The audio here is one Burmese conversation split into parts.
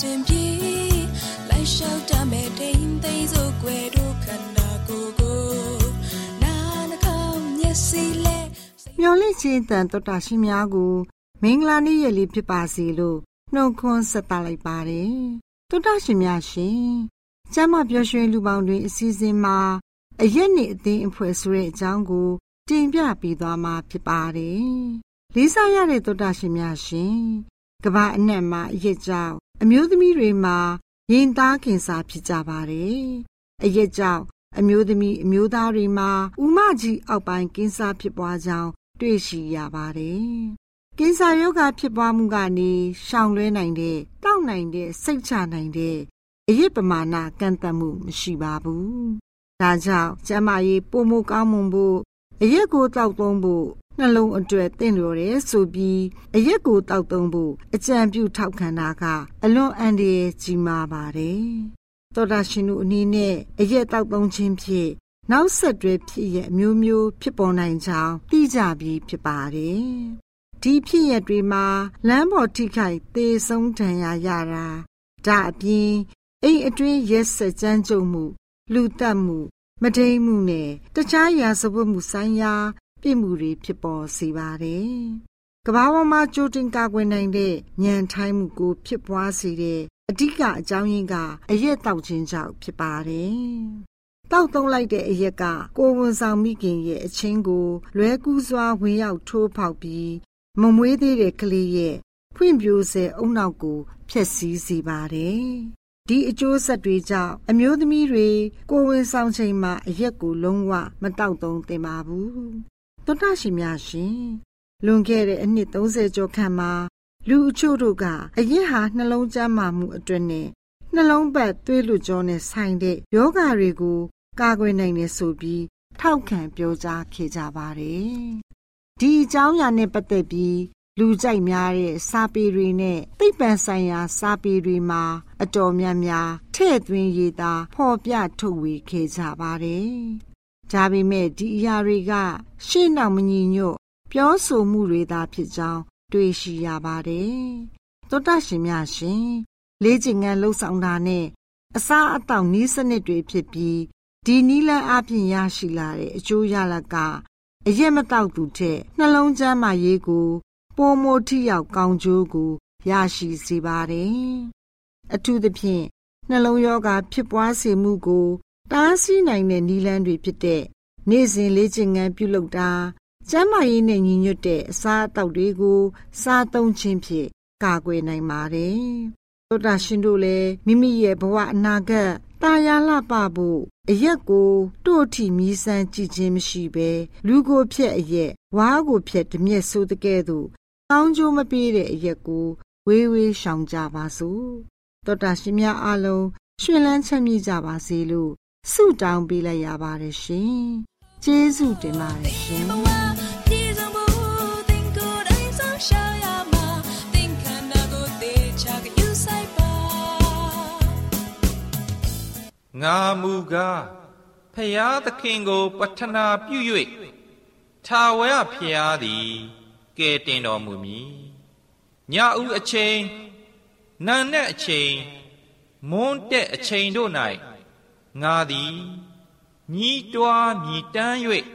စဉ်အစဉ်ပြေလိုက်လျှောက်တမဲ့တိမ်သိမ်းစို့ွယ်တို့ခန္ဓာကိုယ်ကိုနာနှာခေါင်းမျက်စိလဲမျော်လင့်ခြင်းတန်တော်တာရှင်များကိုမင်္ဂလာနေ့ရက်လေးဖြစ်ပါစေလို့နှုတ်ခွန်းဆက်သလိုက်ပါတယ်တော်တာရှင်များရှင်ကျမ်းမပျော်ရွှင်လူပေါင်းတွင်အစီအစဉ်မှာအရက်နေ့အသင်းအဖွဲ့ဆိုတဲ့အကြောင်းကိုတင်ပြပေးသွားမှာဖြစ်ပါတယ်လေးစားရတဲ့တော်တာရှင်များရှင်ကမ္ဘာအနှံ့မှာအရက်ကြောင့် အမျိုးသမီးတွေမှာရင်သားခင်စာဖြစ်ကြပါတယ်အရက်ကြောင့်အမျိုးသမီးအမျိုးသားတွေမှာဥမကြီးအောက်ပိုင်းကင်းစားဖြစ်ပွားကြောင်းတွေ့ရှိရပါတယ်။ကင်းစားယောဂဖြစ်ပွားမှုကနေရှောင်လွှဲနိုင်တဲ့တောက်နိုင်တဲ့စိတ်ချနိုင်တဲ့အရစ်ပမာဏကန့်သတ်မှုမရှိပါဘူး။ဒါကြောင့်ကျမကြီးပုံမကောင်းမွန်ဖို့အရက်ကိုတောက်သုံးဖို့ နှလုံးအတွက်တင့်လျော်တယ်ဆိုပြီးအရက်ကိုတောက်သုံးဖို့အကြံပြုထောက်ခံတာကအလွန်အန္တရာယ်ကြီးမားပါတယ်။သောတာရှင်တို့အနေနဲ့အရက်တောက်သုံးခြင်းဖြင့်နောက်ဆက်တွဲဖြစ်ရအမျိုးမျိုးဖြစ်ပေါ်နိုင်ကြောင်းသိကြပြီးဖြစ်ပါတယ်။ဒီဖြစ်ရတွေမှာလမ်းပေါ်ထိခိုက်သေဆုံးဒဏ်ရာရတာဒါအပြင်အိမ်အတွင်းရက်ဆက်ကြမ်းကြုတ်မှု လူတက်မှု မဒိန်မှုနဲ့တခြားရာဇဝတ်မှုဆိုင်ရာ ပြစ်မှုတွေဖြစ်ပေါ်စေပါတယ်။ကမ္ဘာပေါ်မှာကြိုတင်ကာကွယ်နိုင်တဲ့ဉာဏ်ထိုင်းမှုကိုဖြစ်ပွားစေတဲ့အဓိကအကြောင်းရင်းကအရက်တောက်ခြင်းကြောင့်ဖြစ်ပါတယ်။တောက်သုံးလိုက်တဲ့အရက်ကကိုယ်ဝန်ဆောင်မိခင်ရဲ့အချင်းကို လွဲကူးစွာဝင်ရောက်ထိုးဖောက်ပြီးမမွေးသေးတဲ့ကလေးရဲ့ဖွံ့ဖြိုးစေအုံနောက်ကိုဖျက်ဆီးစေပါတယ်။ဒီအကျိုးဆက်တွေကြောင့်အမျိုးသမီးတွေကိုယ်ဝန်ဆောင်ချိန်မှာအရက်ကိုလုံးဝမတောက်သုံးသင့်ပါဘူး။ သောတာရှင်များရှင်လွန်ခဲ့တဲ့အနှစ်30ကျော်ခန့်မှာလူအချို့တို့ကအရက်ဟာနှလုံးကျန်းမာမှုအတွက်နဲ့နှလုံးပတ်သွေးလွတ်ကြောနဲ့ဆိုင်တဲ့ယောဂါတွေကိုကာကွယ်နိုင်တယ်ဆိုပြီးထောက်ခံပြောကြားခဲ့ကြပါတယ်။ဒီအကြောင်းအရာနဲ့ပတ်သက်ပြီးလူကြိုက်များတဲ့စာပေတွေနဲ့သိပ္ပံဆိုင်ရာစာပေတွေမှာအတော်များများထည့်သွင်းရေးသားဖော်ပြထုတ်ဝေခဲ့ကြပါတယ်။ ဒါပေမဲ့ဒီအရာတွေက ရှေ့နောက်မညီညွတ်ပြောဆိုမှုတွေသာဖြစ်ကြောင်းတွေ့ရှိရပါတယ်။သောတာရှင်များရှင်လေးကျင်ငန်းလှုပ်ဆောင်တာနဲ့အစားအသောက်နည်းစနစ်တွေဖြစ်ပြီးဒီနီလန်းအပြင်ရရှိလာတဲ့အကျိုးရလဒ်ကအရက်မတောက်သူထက်နှလုံးကျန်းမာရေးကိုပိုမိုထိရောက်ကောင်းကျိုးကိုရရှိစေပါတယ်။အထူးသဖြင့်နှလုံးရောဂါဖြစ်ပွားစေမှုကို တားဆီးနိုင်တဲ့နည်းလမ်းတွေဖြစ်တဲ့နေ့စဉ်လေ့ကျင့်ခန်းပြုလုပ်တာကျန်းမာရေးနဲ့ညီညွတ်တဲ့အစားအသောက်တွေကို စားသုံးခြင်းဖြင့်ကာကွယ်နိုင်ပါတယ်။သောတာရှင်တို့လည်းမိမိရဲ့ဘဝအနာဂတ်တာယာလှပဖို့အရက်ကိုတို့ထီမြည်ဆန်းကြည့်ခြင်းမရှိဘဲလူကိုဖြက်အရက်ဝါးကိုဖြက်တမျက်ဆိုးတဲ့ကဲ့သို့ကောင်းကျိုးမပေးတဲ့အရက်ကိုဝေးဝေးရှောင်ကြပါစို့တောတာရှင်များအားလုံးရှင်လန်းချမ်းမြေ့ကြပါစေလို့ ဆုတောင်းပေးလိုက်ရပါတယ်ရှင်။ကျေးဇူးတင်ပါတယ်ရှင်။ငါမူကားဖျားသခင်ကို ပတနာပြု၍ထာဝရဖျားသည်ကဲတင်တော်မူမည်ညဦးအချိန်နံတဲ့အချိန်မွန်းတဲ့အချိန်တို့၌ ငါသည်ညီးတွားမြည်တမ်း၍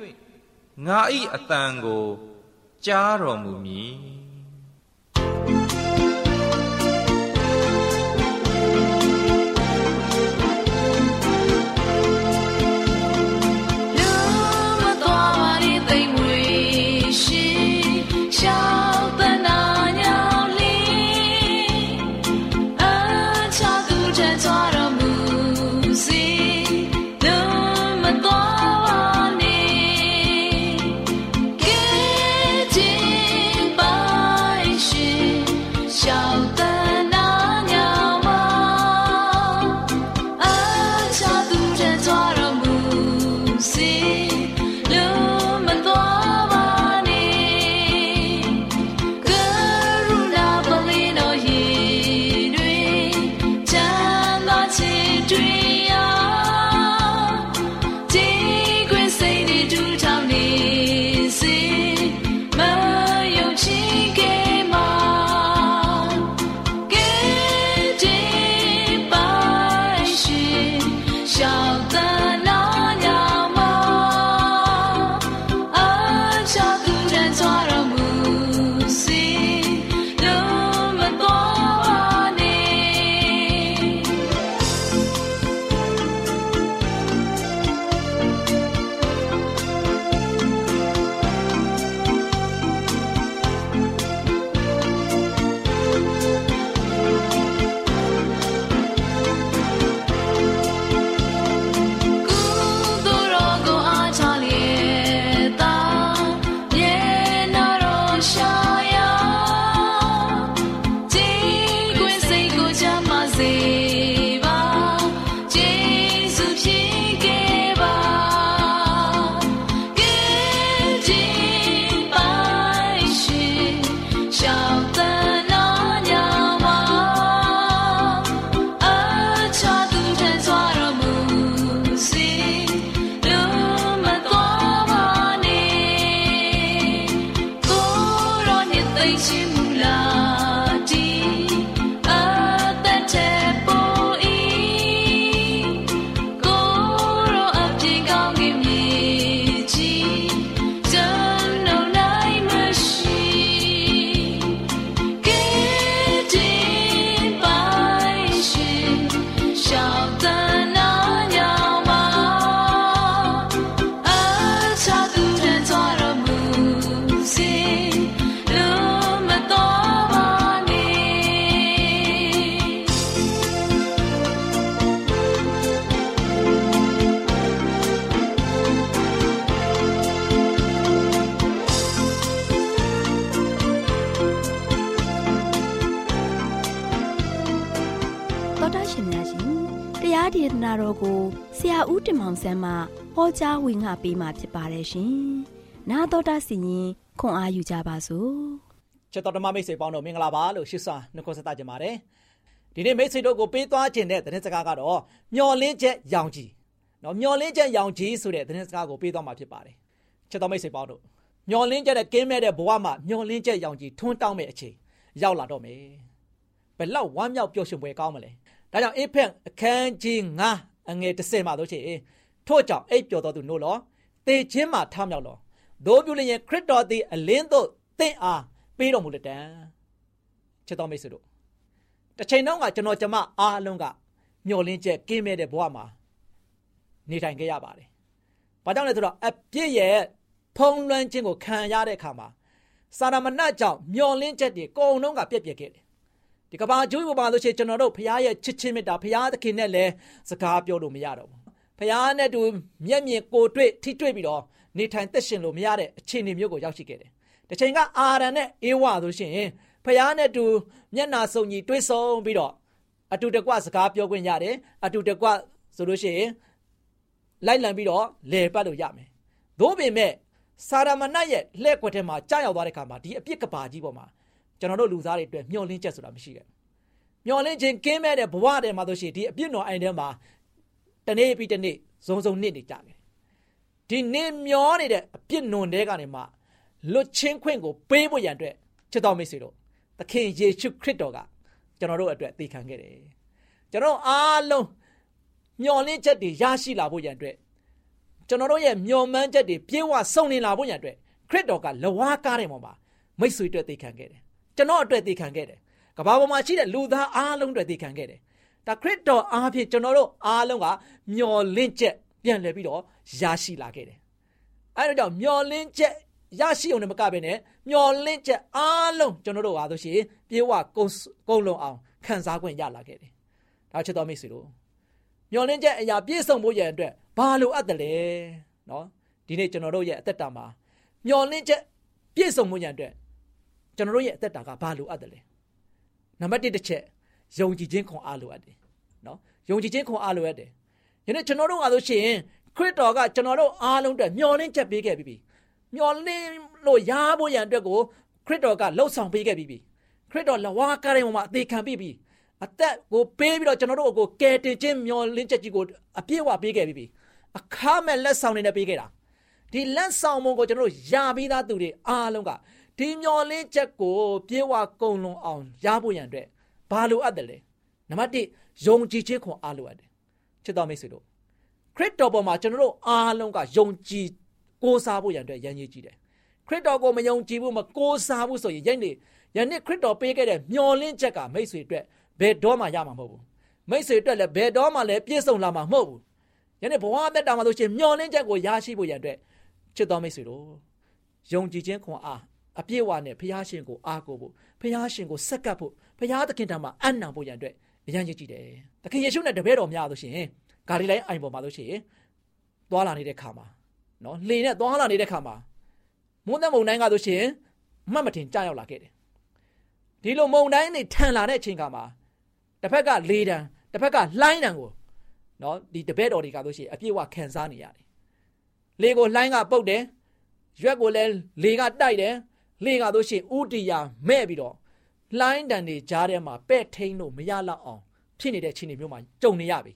ငါ၏အတန်ကို ကြားတော်မူမည် တော်ကိုဆရာဦးတင်မောင်ဆန်းမှဟောကြားဝင်ငါပေးมาဖြစ်ပါတယ်ရှင်။နာတော်တာစီရင်ခွန်အားယူကြပါစို့။ချက်တော်ဓမ္မမိတ်ဆွေပေါင်းတို့မင်္ဂလာပါလို့ရှိစွာနှုတ်ဆက်ကြပါတယ်။ဒီနေ့မိတ်ဆွေတို့ကိုပေးသွားခြင်းတဲ့သတင်းစကားကတော့မျော်လင့်ချက်ရောင်ကြီး။နော်မျော်လင့်ချက်ရောင်ကြီးဆိုတဲ့သတင်းစကားကိုပေးသွားမှာဖြစ်ပါတယ်။ချက်တော်မိတ်ဆွေပေါင်းတို့မျော်လင့်ချက်နဲ့ကင်းမဲ့တဲ့ဘဝမှာမျော်လင့်ချက်ရောင်ကြီးထွန်းတောင်းမဲ့အချိန်ရောက်လာတော့မယ်။ဘယ်လောက်ဝမ်းမြောက်ပျော်ရွှင်ပွဲကောင်းမလဲ။ ဒါကြောင့်အေဖက်အခန်းကြီး9အငယ်30မှာတို့ချေထို့ကြောင့်အိပ်ပျော်တော်သူနို့လောတေခြင်းမှာထမြောက်လောဒို့ပြုလျင်ခရစ်တော်သည်အလင်းသို့တင့်အားပေးတော်မူလက်တံချစ်တော်မိတ်ဆွေတို့တစ်ချိန်တော့ကကျွန်တော်ကျမအားလုံးကမျောလင်းချက်ကင်းမဲ့တဲ့ဘဝမှာနေထိုင်ခဲ့ရပါတယ်။ဘာကြောင့်လဲဆိုတော့အပြစ်ရဲ့ဖုံးလွှမ်းခြင်းကိုခံရတဲ့အခါမှာစာရမဏကြောင့်မျောလင်းချက်တွေအကုန်လုံးကပြက်ပြက်ခဲ့တယ် ဒီကဘာကျွေးပေါ်ပါလို့ရှိရင်ကျွန်တော်တို့ဖခင်ရဲ့ချစ်ချင်းမေတ္တာဖခင်သခင်နဲ့လည်းစကားပြောလို့မရတော့ဘူးဖခင်နဲ့တူမျက်မြင်ကိုတွေ့ထိတွေ့ပြီးတော့နေထိုင်သက်ရှင်လို့မရတဲ့အခြေအနေမျိုးကိုရောက်ရှိခဲ့တယ်တစ်ချိန်ကအာရန်နဲ့အေဝါဆိုရှင်ဖခင်နဲ့တူမျက်နာစုံညီတွေ့ဆုံပြီးတော့အတူတကွစကားပြောခွင့်ရတယ်အတူတကွဆိုလို့ရှိရင်လိုက်လံပြီးတော့လဲပတ်လို့ရမယ်သို့ပေမဲ့စာရမဏတ်ရဲ့လှဲ့ကွက်ထဲမှာကြာရောက်သွားတဲ့ခါမှာဒီအပြစ်ကဘာကြီးပေါ်မှာ ကျွန်တော်တို့လူသားတွေအတွက်မျှော်လင့်ချက်ဆိုတာမရှိခဲ့မျှော်လင့်ခြင်းကင်းမဲ့တဲ့ဘဝထဲမှာဆိုရှင်ဒီအပြစ်တော်အိုင်ထဲမှာတနေ့ပြီးတနေ့ဇုံဇုံနစ်နေကြတယ်ဒီနစ်မျောနေတဲ့အပြစ်နွန်တဲ့ကနေမှလွတ်ချင်းခွင့်ကိုပေးဖို့ရန်အတွက်ချစ်တော်မိတ်ဆွေတို့သခင်ယေရှုခရစ်တော်ကကျွန်တော်တို့အတွက်သိခံခဲ့တယ်ကျွန်တော်အားလုံးမျော်လင့်ချက်တွေရရှိလာဖို့ရန်အတွက်ကျွန်တော်တို့ရဲ့မျှော်မှန်းချက်တွေပြေဝဆုံနေလာဖို့ရန်အတွက်ခရစ်တော်ကလဝါကားတဲ့ပုံမှာမိတ်ဆွေအတွက်သိခံခဲ့တယ် ကျွန်တော်အတွက်သိခံခဲ့တယ်ကဘာပေါ်မှာရှိတဲ့လူသားအားလုံးအတွက်သိခံခဲ့တယ်ဒါခရစ်တော်အားဖြင့်ကျွန်တော်တို့အားလုံးကမျော်လင့်ချက်ပြန်လည်ပြီးတော့ရရှိလာခဲ့တယ်အဲဒါကြောင့်မျော်လင့်ချက်ရရှိအောင်လည်းမကဘဲနဲ့မျော်လင့်ချက်အားလုံးကျွန်တော်တို့ဟာဆိုရှင်ပြေဝကုန်းကုန်းလုံးအောင်ခံစား권ရလာခဲ့တယ်ဒါချစ်တော်မိတ်ဆွေတို့မျော်လင့်ချက်အရာပြည့်စုံဖို့ရန်အတွက်ဘာလိုအပ်တယ်လဲနော်ဒီနေ့ကျွန်တော်တို့ရဲ့အသက်တာမှာမျော်လင့်ချက်ပြည့်စုံမှုရန်အတွက် ကျွန်တော်တို့ရဲ့အသက်တာကဘာလိုအပ်တယ်လဲနံပါတ်1တစ်ချက်ယုံကြည်ခြင်းခွန်အားလိုအပ်တယ်နော်ယုံကြည်ခြင်းခွန်အားလိုအပ်တယ်ယနေ့ကျွန်တော်တို့ကဆိုရှင်ခရစ်တော်ကကျွန်တော်တို့အားလုံးအတွက်မျှော်လင့်ချက်ပေးခဲ့ပြီးပြီမျှော်လင့်လို့ရဖို့ရန်အတွက်ကိုခရစ်တော်ကလှုပ်ဆောင်ပေးခဲ့ပြီးပြီခရစ်တော်လဝါကားတဲ့မှာအသေးခံပြီးပြီအသက်ကိုပေးပြီးတော့ကျွန်တော်တို့ကိုကယ်တင်ခြင်းမျှော်လင့်ချက်ကြီးကိုအပြည့်အဝပေးခဲ့ပြီးပြီအခမဲ့လက်ဆောင်နေနဲ့ပေးခဲ့တာဒီလက်ဆောင်မုံကိုကျွန်တော်တို့ရပြီးသားသူတွေအားလုံးက ဒီမျော်လင့်ချက်ကိုပြေဝကုံလွန်အောင်ရဖို့ရန်အတွက်ဘာလိုအပ်တယ်လဲနံပါတ်1ယုံကြည်ခြင်းခွန်အားလိုအပ်တယ်ချစ်တော်မိတ်ဆွေတို့ခရစ်တော်ပေါ်မှာကျွန်တော်တို့အားလုံးကယုံကြည်ကိုးစားဖို့ရန်အတွက်ရန်ရည်ကြည်တယ်ခရစ်တော်ကိုမယုံကြည်ဘူးမကိုးစားဘူးဆိုရင်ယနေ့ယနေ့ခရစ်တော်ပေးခဲ့တဲ့မျော်လင့်ချက်ကမိတ်ဆွေအတွက်ဘယ်တော့မှရမှာမဟုတ်ဘူးမိတ်ဆွေအတွက်လည်းဘယ်တော့မှလည်းပြည့်စုံလာမှာမဟုတ်ဘူးယနေ့ဘဝအသက်တာမှာဆိုရှင်မျော်လင့်ချက်ကိုရရှိဖို့ရန်အတွက်ချစ်တော်မိတ်ဆွေတို့ယုံကြည်ခြင်းခွန်အား အပြည့်အဝနဲ့ဖျားရှင်ကိုအားကိုဖို့ဖျားရှင်ကိုစက္ကပ်ဖို့ဖျားသခင်ထံမှာအံ့နံဖို့ရန်အတွက်အရန်ရည်ကြည်တယ်သခင်ယေရှုနဲ့တပည့်တော်များဆိုရှင်ဂါလိလိုင်းအိုင်ပေါ်မှာဆိုရှင်သွားလာနေတဲ့ခါမှာနော်လှေနဲ့သွားလာနေတဲ့ခါမှာမုန်းတဲ့မုန်တိုင်းကဆိုရှင်မှတ်မတင်ကြောက်လာခဲ့တယ်ဒီလိုမုန်တိုင်းတွေထန်လာတဲ့အချိန်ကမှာတစ်ဖက်ကလေတံတစ်ဖက်ကလှိုင်းတံကိုနော်ဒီတပည့်တော်တွေကဆိုရှင်အပြည့်အဝခံစားနေရတယ်လေကိုလှိုင်းကပုတ်တယ်ရွက်ကိုလည်းလေကတိုက်တယ် လေကဆိုရှင်ဥတီယာမဲ့ပြီးတော့လှိုင်းတံတွေကြားထဲမှာပဲ့ထိန်လို့မရလောက်အောင်ဖြစ်နေတဲ့အခြေအနေမျိုးမှာကြုံနေရပြီ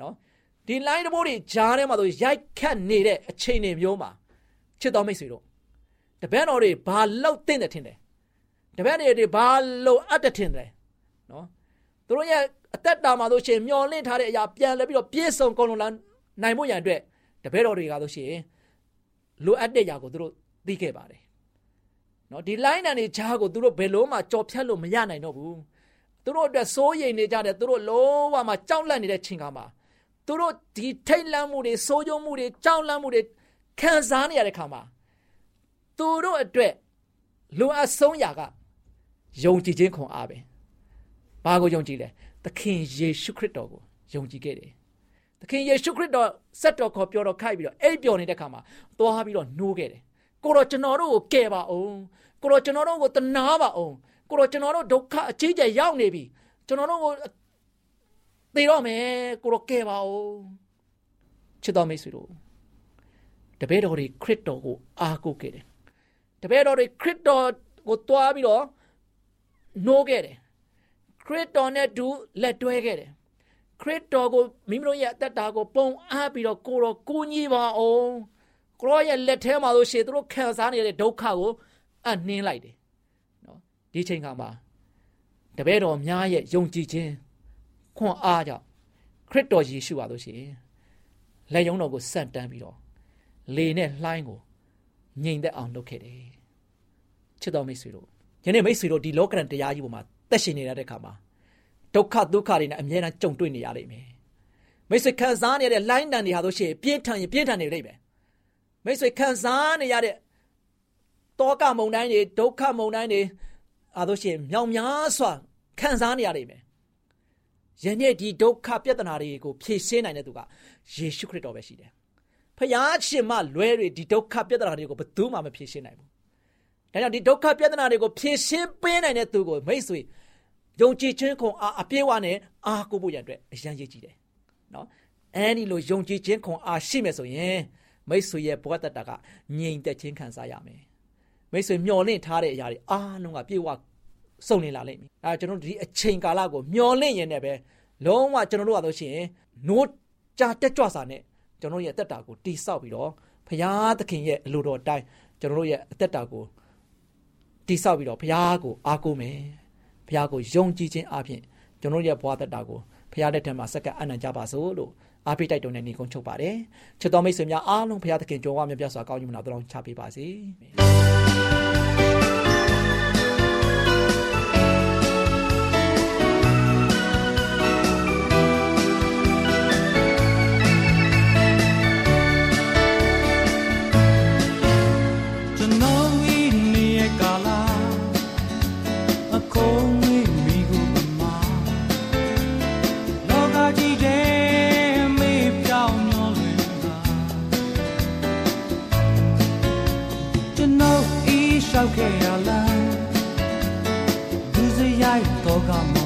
နော်ဒီ line တဘိုးတွေကြားထဲမှာဆိုရိုက်ခတ်နေတဲ့အချိန်တွေမျိုးမှာချစ်တော်မိတ်ဆွေတို့တပည့်တော်တွေဘာလောက်တင်တယ်ထင်တယ်တပည့်တွေဘာလောက်အပ်တယ်ထင်တယ်နော်သူတို့ရဲ့အသက်တာမှာဆိုရှင်မျောလင့်ထားတဲ့အရာပြန်လဲပြီးတော့ပြည့်စုံကုန်လုံးလာနိုင်ဖို့ရန်အတွက်တပည့်တော်တွေကဆိုရှင်လိုအပ်တဲ့အရာကိုသူတို့သိခဲ့ပါတယ် နော်ဒီ line တန်တွေဂျားကိုသူတို့ဘယ်လို့မှကြော်ဖြတ်လို့မရနိုင်တော့ဘူးသူတို့အတွက်စိုးရိမ်နေကြတယ်သူတို့လုံးဝမှကြောက်လန့်နေတဲ့ချိန်ခါမှာသူတို့ဒီထိတ်လန့်မှုတွေစိုးရုံမှုတွေကြောက်လန့်မှုတွေခံစားနေရတဲ့ခါမှာသူတို့အတွက်လိုအပ်ဆုံးရာကယုံကြည်ခြင်းခွန်အားပဲဘာကိုယုံကြည်လဲသခင်ယေရှုခရစ်တော်ကိုယုံကြည်ခဲ့တယ်သခင်ယေရှုခရစ်တော်ဆက်တော်ခေါ်ပြောတော်ခိုက်ပြီးတော့အိပ်ပျော်နေတဲ့ခါမှာသွားပြီးတော့နှိုးခဲ့တယ် ကိုတော့ကျွန်တော်တို့ကိုကယ်ပါအောင်ကိုတော့ကျွန်တော်တို့ကိုတနာပါအောင်ကိုတော့ကျွန်တော်တို့ဒုက္ခအကြီးကျယ်ရောက်နေပြီကျွန်တော်တို့ကိုသေတော့မယ်ကိုတော့ကယ်ပါဦးချစ်တော်မိတ်ဆွေတို့တပည့်တော်တွေခရစ်တော်ကိုအားကိုးခဲ့တယ်တပည့်တော်တွေခရစ်တော်ကိုတွားပြီးတော့နှိုးခဲ့တယ်ခရစ်တော်နဲ့တူလက်တွဲခဲ့တယ်ခရစ်တော်ကိုမိမိတို့ရဲ့အသက်တာကိုပုံအားပြီးတော့ကိုတော်ကိုကြီးပါအောင် ကိုရောရဲ့လက်ထဲမှာလို့ရှိရင်တို့ခံစားနေတဲ့ဒုက္ခကိုအနှင်းလိုက်တယ်နော်ဒီချိန်ခါမှာတပည့်တော်များရဲ့ယုံကြည်ခြင်းခွန်အားကြောင့်ခရစ်တော်ယေရှုပါလို့ရှိရင်လက်ယုံတော်ကိုစန့်တန်းပြီးတော့လေနဲ့လှိုင်းကိုငြိမ်သက်အောင်လုပ်ခဲ့တယ်ချစ်တော်မိတ်ဆွေတို့ယနေ့မိတ်ဆွေတို့ဒီလောကရန်တရားကြီးပေါ်မှာသက်ရှင်နေတဲ့အခါမှာဒုက္ခဒုက္ခတွေနဲ့အမြဲတမ်းကြုံတွေ့နေရလိမ့်မယ်မိတ်ဆွေခံစားနေရတဲ့လိုင်းတန်တွေဟာဆိုရှင်ပြင်းထန်ရင်ပြင်းထန်နေလိမ့်မယ် မိတ်ဆွေခံစားနေရတဲ့တောကမုန်တိုင်းတွေဒုက္ခမုန်တိုင်းတွေအားလို့ရှိရင်မြောင်များစွာခံစားနေရလိမ့်မယ်ယနေ့ဒီဒုက္ခပြဿနာတွေကိုဖြေရှင်းနိုင်တဲ့သူကယေရှုခရစ်တော်ပဲရှိတယ်။ဖခင်ရှင်မလွဲတွေဒီဒုက္ခပြဿနာတွေကိုဘယ်သူမှမဖြေရှင်းနိုင်ဘူး။ဒါကြောင့်ဒီဒုက္ခပြဿနာတွေကိုဖြေရှင်းပေးနိုင်တဲ့သူကိုမိတ်ဆွေယုံကြည်ခြင်းခုံအားအပြည့်အဝနဲ့အားကိုးဖို့ရတဲ့အတွက်အရန်ရည်ကြည်တယ်။နော်။အဲဒီလိုယုံကြည်ခြင်းခုံအားရှိမယ်ဆိုရင် မိတ်ဆွေရဲ့ဘဝတတကငြိမ်သက်ခြင်းခံစားရမယ်။မိတ်ဆွေမျော်လင့်ထားတဲ့အရာတွေအားလုံးကပြည့်ဝစုံလင်လာလိမ့်မယ်အဲကျွန်တော်တို့ဒီအချိန်ကာလကိုမျောလင့်ရင်လည်းပဲလုံးဝကျွန်တော်တို့ကဆိုရှင်နိုးကြာတက်ကြွစာနဲ့ကျွန်တော်ရဲ့အသက်တာကိုတိဆောက်ပြီးတော့ဖရာသခင်ရဲ့အလိုတော်အတိုင်းကျွန်တော်တို့ရဲ့အသက်တာကိုတိဆောက်ပြီးတော့ဖရာကိုအားကိုးမယ်ဖရာကိုယုံကြည်ခြင်းအပြင်ကျွန်တော်ရဲ့ဘဝသက်တာကိုဖရာလက်ထက်မှာစက္ကန့်အနံ့ကြပါစို့လို့ အားပေးတိုက်တွန်းတဲ့ညီကုန်းချုပ်ပါတယ်ချစ်တော်မိတ်ဆွေများအားလုံးဖရာသခင်ကြုံဝမြတ်ပြစွာကောင်းကြီးမနာတော်ချပေးပါစေ ဆောင်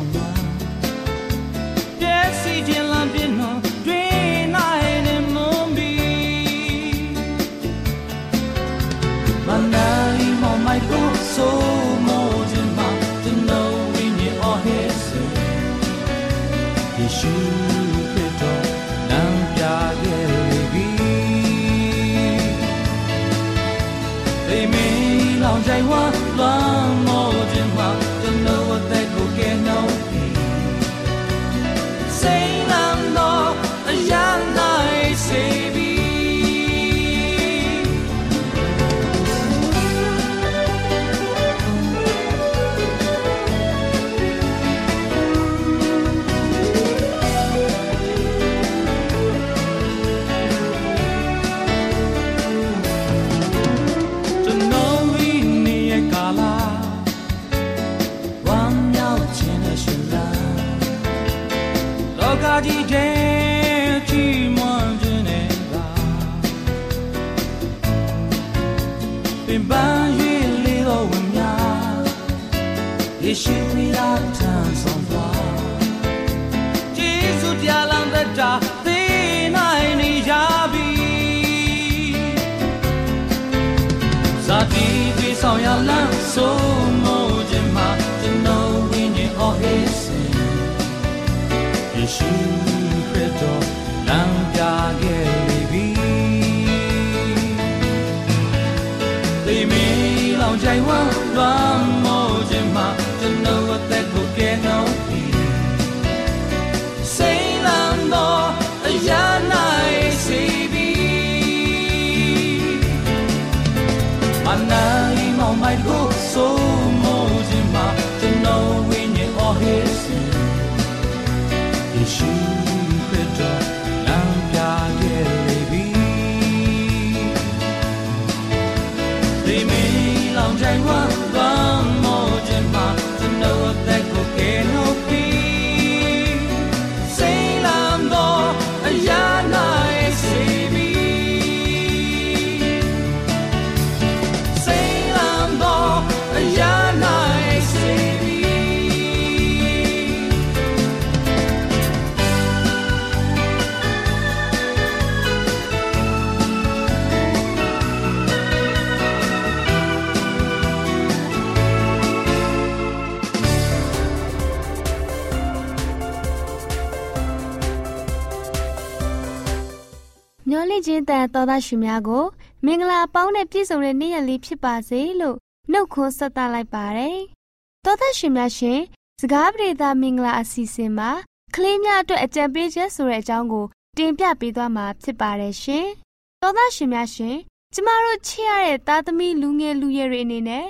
မျောလင့်ခြင်းတန်တော်သားရှင်များကို မင်္ဂလာပေါင်းနဲ့ပြည့်စုံတဲ့နေ့ရက်လေးဖြစ်ပါစေလို့နှုတ်ခွန်းဆက်သလိုက်ပါတယ်။တော်သားရှင်များရှင်စကားပြေသာမင်္ဂလာအစီအစဉ်မှာကလေးများအတွက်အကြံပေးချက်ဆိုတဲ့အကြောင်းကို တင်ပြပေးသွားမှာဖြစ်ပါတယ်ရှင်။တော်သားရှင်များရှင်ကျမတို့ချစ်ရတဲ့သားသမီးလူငယ်လူရွယ်တွေအနေနဲ့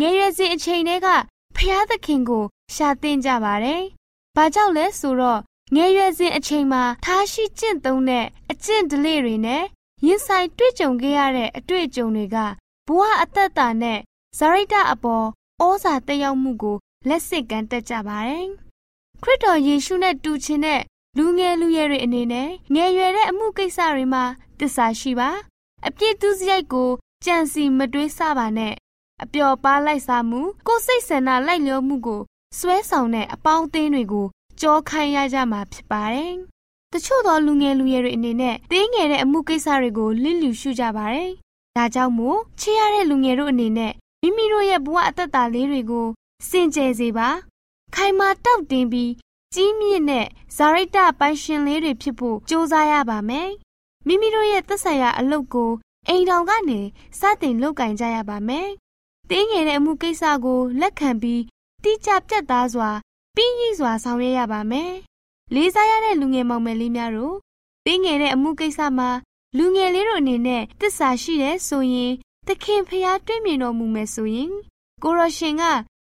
ငယ်ရွယ်စဉ်အချိန်တွေကဖျားသခင်ကို ရှာသင်ကြပါတယ်။ဘာကြောင့်လဲဆိုတော့ ငယ်ရွယ်စဉ်အချိန်မှာထားရှိကျင့်သုံးတဲ့အကျင့်ဓလေ့တွေနဲ့ရင်ဆိုင်တွေ့ကြုံခဲ့ရတဲ့အတွေ့အကြုံတွေကဘဝအသက်တာနဲ့ဇာရိတအပေါ်ဩဇာတက်ရောက်မှုကိုလက်ဆင့်ကမ်းတတ်ကြပါတယ်။ခရစ်တော်ယေရှုနဲ့တူချင်တဲ့လူငယ်လူရွယ်တွေအနေနဲ့ငယ်ရွယ်တဲ့အမှုကိစ္စတွေမှာတစ္ဆာရှိပါအပြစ်သူစရိုက်ကိုကြံစီမတွေးဆပါနဲ့အပျော်ပါလိုက်စားမှုကိုယ်စိတ်ဆန္ဒလိုက်လျောမှုကိုစွဲဆောင်တဲ့အပေါင်းအသင်းတွေကို ကြောခိုင်းရကြမှာဖြစ်ပါတယ်။တချို့သောလူငယ်လူရွယ်တွေအနေနဲ့တင်းငယ်တဲ့အမှုကိစ္စတွေကိုလစ်လျူရှုကြပါတယ်။ဒါကြောင့်မို့ချစ်ရတဲ့လူငယ်တို့အနေနဲ့မိမိတို့ရဲ့ဘဝအသက်တာလေးတွေကိုစင်ကြယ်စေပါ။ခိုင်မာတောက်တင်ပြီးကြီးမြင့်တဲ့ဇာရိတပိုင်ရှင်လေးတွေဖြစ်ဖို့ကြိုးစားရပါမယ်။မိမိတို့ရဲ့သက်ဆိုင်ရာအလုပ်ကိုအိမ်တော်ကနေစတင်လုပ်ကင်ကြရပါမယ်။တင်းငယ်တဲ့အမှုကိစ္စကိုလက်ခံပြီးတိကျပြတ်သားစွာ ပြီးရည်စွာဆောင်ရွက်ရပါမယ်။လေးစားရတဲ့လူငယ်မောင်မယ်လေးများတို့တင်းငယ်တဲ့အမှုကိစ္စမှာလူငယ်လေးတို့အနေနဲ့တစ္ဆာရှိတဲ့ဆိုရင်သခင်ဖျားတွေ့မြင်တော်မူမယ်ဆိုရင်ကိုရရှင်က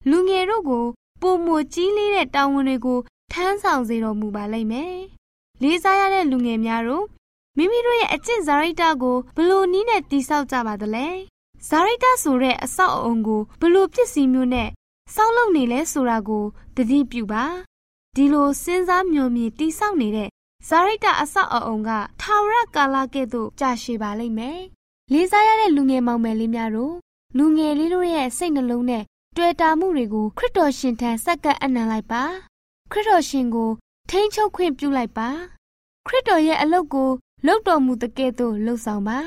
လူငယ်တို့ကိုပုံမကြီးလေးတဲ့တာဝန်တွေကိုထမ်းဆောင်စေတော်မူပါလိမ့်မယ်။လေးစားရတဲ့လူငယ်များတို့မိမိတို့ရဲ့အကျင့်ဇာရိတကိုဘလို့နည်းနဲ့တိဆောက်ကြပါသလဲ။ဇာရိတဆိုတဲ့အဆောက်အအုံကိုဘလို့ပစ္စည်းမျိုးနဲ့ဆောက်လုပ်နေလဲဆိုတာကို သတိပြုပါ။ဒီလိုစဉ်းစားမျှော်မြင်တိဆောက်နေတဲ့ဇာရိတအဆောက်အအုံကထာဝရကာလကဲ့သို့ကြာရှည်ပါလိမ့်မယ်။လေးစားရတဲ့လူငယ်မောင်မယ်လေးများတို့လူငယ်လေးတို့ရဲ့စိတ်နှလုံးနဲ့တွေ့တာမှုတွေကိုခရစ်တော်ရှင်ထံဆက်ကပ်အနံလိုက်ပါခရစ်တော်ရှင်ကို ထိန်းချုပ်ခွင့်ပြုလိုက်ပါခရစ်တော်ရဲ့အလုပ်ကိုလုပ်တော်မူတဲ့ကဲ့သို့လှုပ်ဆောင်ပါ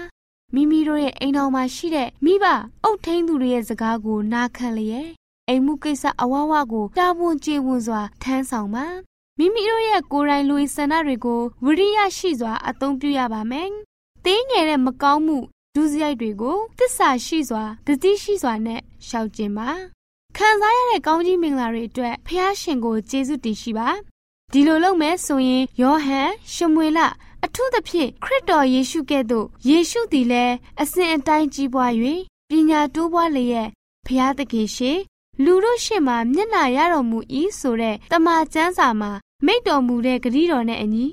မိမိတို့ရဲ့အိမ်တော်မှာရှိတဲ့မိဘအုပ်ထိန်းသူတွေရဲ့စကားကိုနားခံလျက် အိမ်မှုကိစ္စအဝဝကိုတာဝန်ကျေဝန်စွာထမ်းဆောင်ပါမိမိတို့ရဲ့ကိုယ်တိုင်လူဆန္ဒတွေကိုဝိရိယရှိစွာအသုံးပြုရပါမယ်။တင်းငယ်တဲ့မကောင်းမှုဒုစရိုက်တွေကိုတစ္ဆာရှိစွာတတိရှိစွာနဲ့ရှောင်ကျင်ပါခံစားရတဲ့ကောင်းကြီးမင်္ဂလာတွေအတွက်ဖះရှင်ကိုကျေးဇူးတင်ရှိပါဒီလိုလုပ်မယ်ဆိုရင်ယောဟန်ရှမွေလအထူးသဖြင့်ခရစ်တော်ယေရှုကဲ့သို့ယေရှုသည်လည်းအစဉ်အတိုင်းကြီးပွား၍ပညာတိုးပွားလျက်ဖះသခင်ရှိ လူတို့ရှေ့မှာမျက်နာရတော်မူ၏ဆိုတဲ့တမန်ကျမ်းစာမှာမိတ်တော်မူတဲ့ဂရုတော်နဲ့အညီ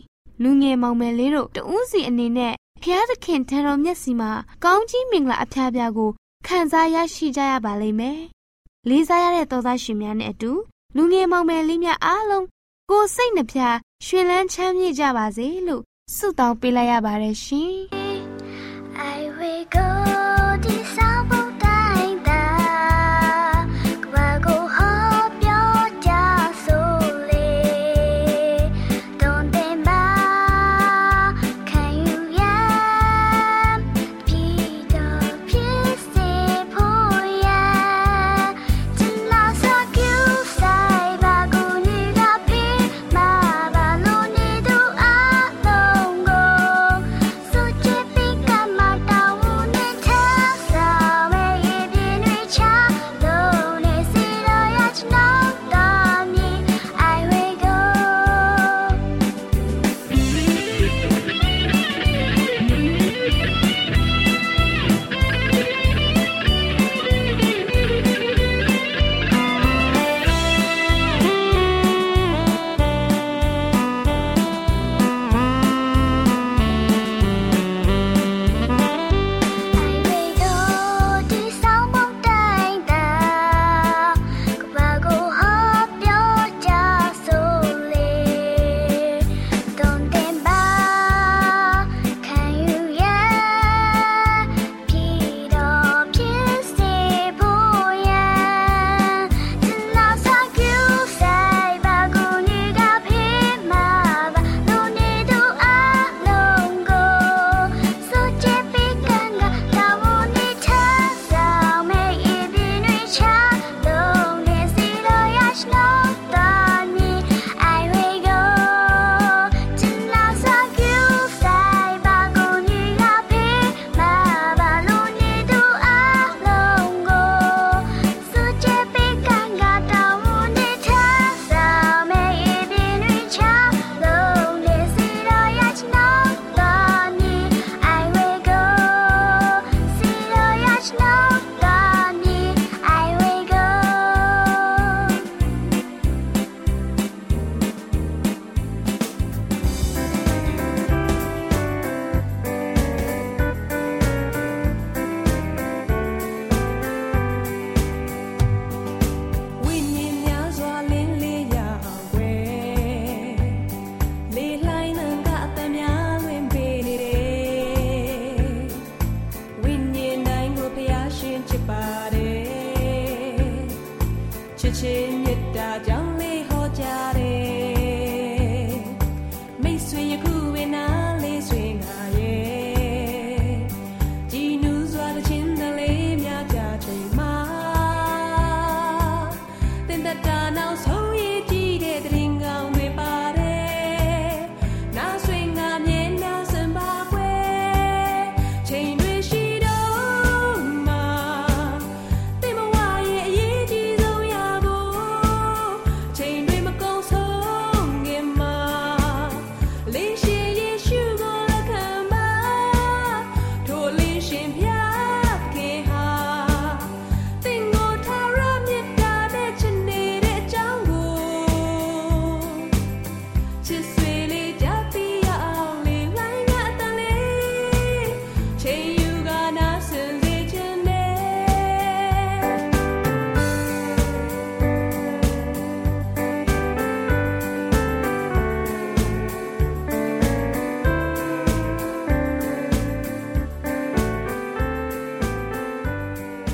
လူငယ်မောင်မယ်လေးတို့တဦးစီအနေနဲ့ဖျားသခင်ထံတော်မျက်စီမှာကောင်းကြီးမင်္ဂလာအဖျားပြားကိုခံစားရရှိကြရပါလိမ့်မယ်။လေးစားရတဲ့သောသားရှင်များနဲ့အတူလူငယ်မောင်မယ်လေးများအားလုံးကိုယ်စိတ်နှဖျားရှင်လန်းချမ်းမြေ့ကြပါစေလို့ဆုတောင်းပေးလိုက်ရပါတယ်ရှင်။